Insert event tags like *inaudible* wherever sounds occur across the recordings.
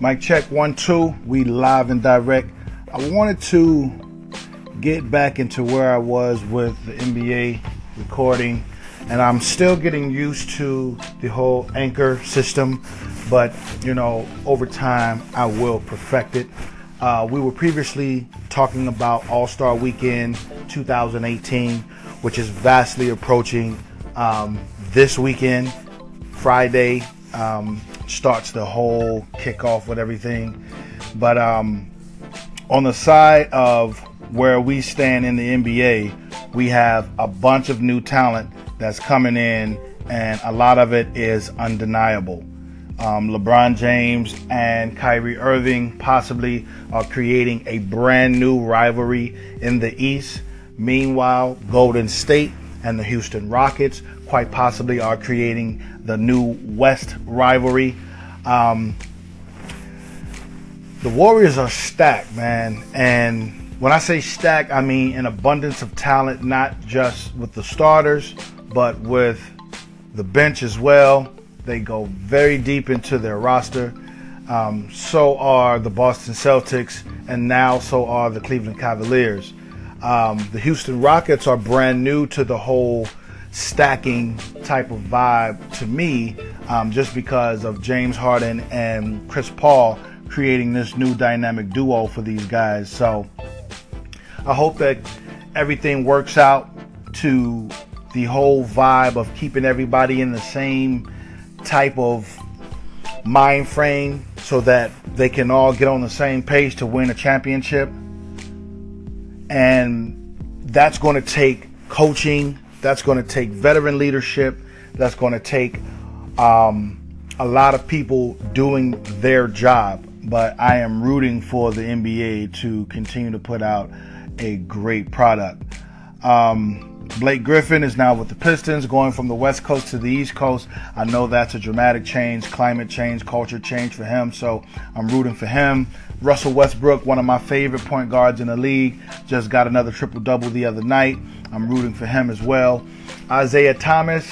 Mic check one, two. We live and direct. I wanted to get back into where I was with the NBA recording, and I'm still getting used to the whole anchor system, but you know, over time, I will perfect it. Uh, we were previously talking about All Star Weekend 2018, which is vastly approaching um, this weekend, Friday. Um, starts the whole kickoff with everything. But um, on the side of where we stand in the NBA, we have a bunch of new talent that's coming in, and a lot of it is undeniable. Um, LeBron James and Kyrie Irving possibly are creating a brand new rivalry in the East. Meanwhile, Golden State and the Houston Rockets quite possibly are creating the new West rivalry. Um, the Warriors are stacked, man. And when I say stacked, I mean an abundance of talent, not just with the starters, but with the bench as well. They go very deep into their roster. Um, so are the Boston Celtics, and now so are the Cleveland Cavaliers. Um, the Houston Rockets are brand new to the whole stacking type of vibe to me, um, just because of James Harden and Chris Paul creating this new dynamic duo for these guys. So I hope that everything works out to the whole vibe of keeping everybody in the same type of mind frame so that they can all get on the same page to win a championship. And that's going to take coaching, that's going to take veteran leadership, that's going to take um, a lot of people doing their job. But I am rooting for the NBA to continue to put out a great product. Um, Blake Griffin is now with the Pistons, going from the West Coast to the East Coast. I know that's a dramatic change, climate change, culture change for him, so I'm rooting for him. Russell Westbrook, one of my favorite point guards in the league, just got another triple double the other night. I'm rooting for him as well. Isaiah Thomas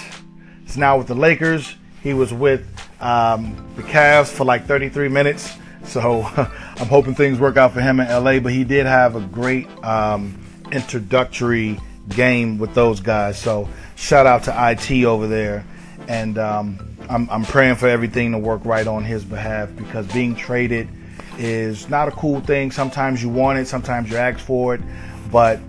is now with the Lakers. He was with um, the Cavs for like 33 minutes, so *laughs* I'm hoping things work out for him in LA. But he did have a great um, introductory game with those guys. So shout out to IT over there, and um, I'm, I'm praying for everything to work right on his behalf because being traded is not a cool thing. Sometimes you want it, sometimes you ask for it, but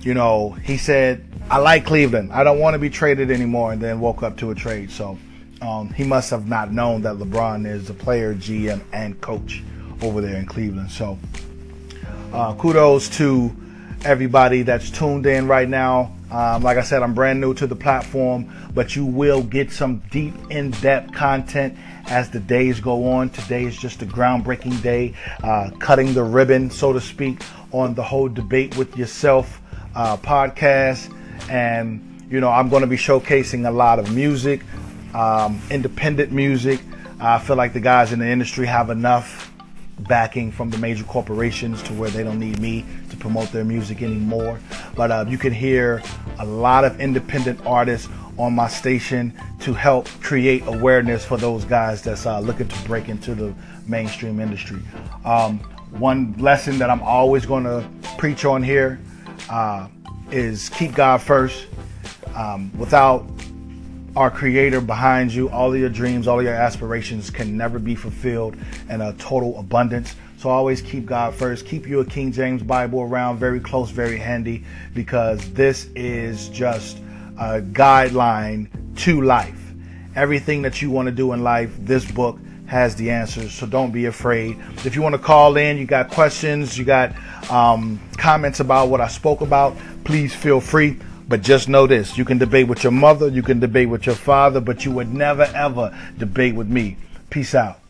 you know he said I like Cleveland. I don't want to be traded anymore, and then woke up to a trade. So. Um, he must have not known that LeBron is the player, GM, and coach over there in Cleveland. So, uh, kudos to everybody that's tuned in right now. Um, like I said, I'm brand new to the platform, but you will get some deep, in depth content as the days go on. Today is just a groundbreaking day, uh, cutting the ribbon, so to speak, on the whole debate with yourself uh, podcast. And, you know, I'm going to be showcasing a lot of music, um, independent music. I feel like the guys in the industry have enough backing from the major corporations to where they don't need me to promote their music anymore. But uh, you can hear a lot of independent artists on my station to help create awareness for those guys that's uh, looking to break into the mainstream industry. Um, one lesson that I'm always going to preach on here uh, is keep God first. Um, without our creator behind you. All of your dreams, all of your aspirations can never be fulfilled in a total abundance. So always keep God first. Keep your King James Bible around, very close, very handy, because this is just a guideline to life. Everything that you want to do in life, this book has the answers. So don't be afraid. If you want to call in, you got questions, you got um, comments about what I spoke about, please feel free. But just know this you can debate with your mother, you can debate with your father, but you would never ever debate with me. Peace out.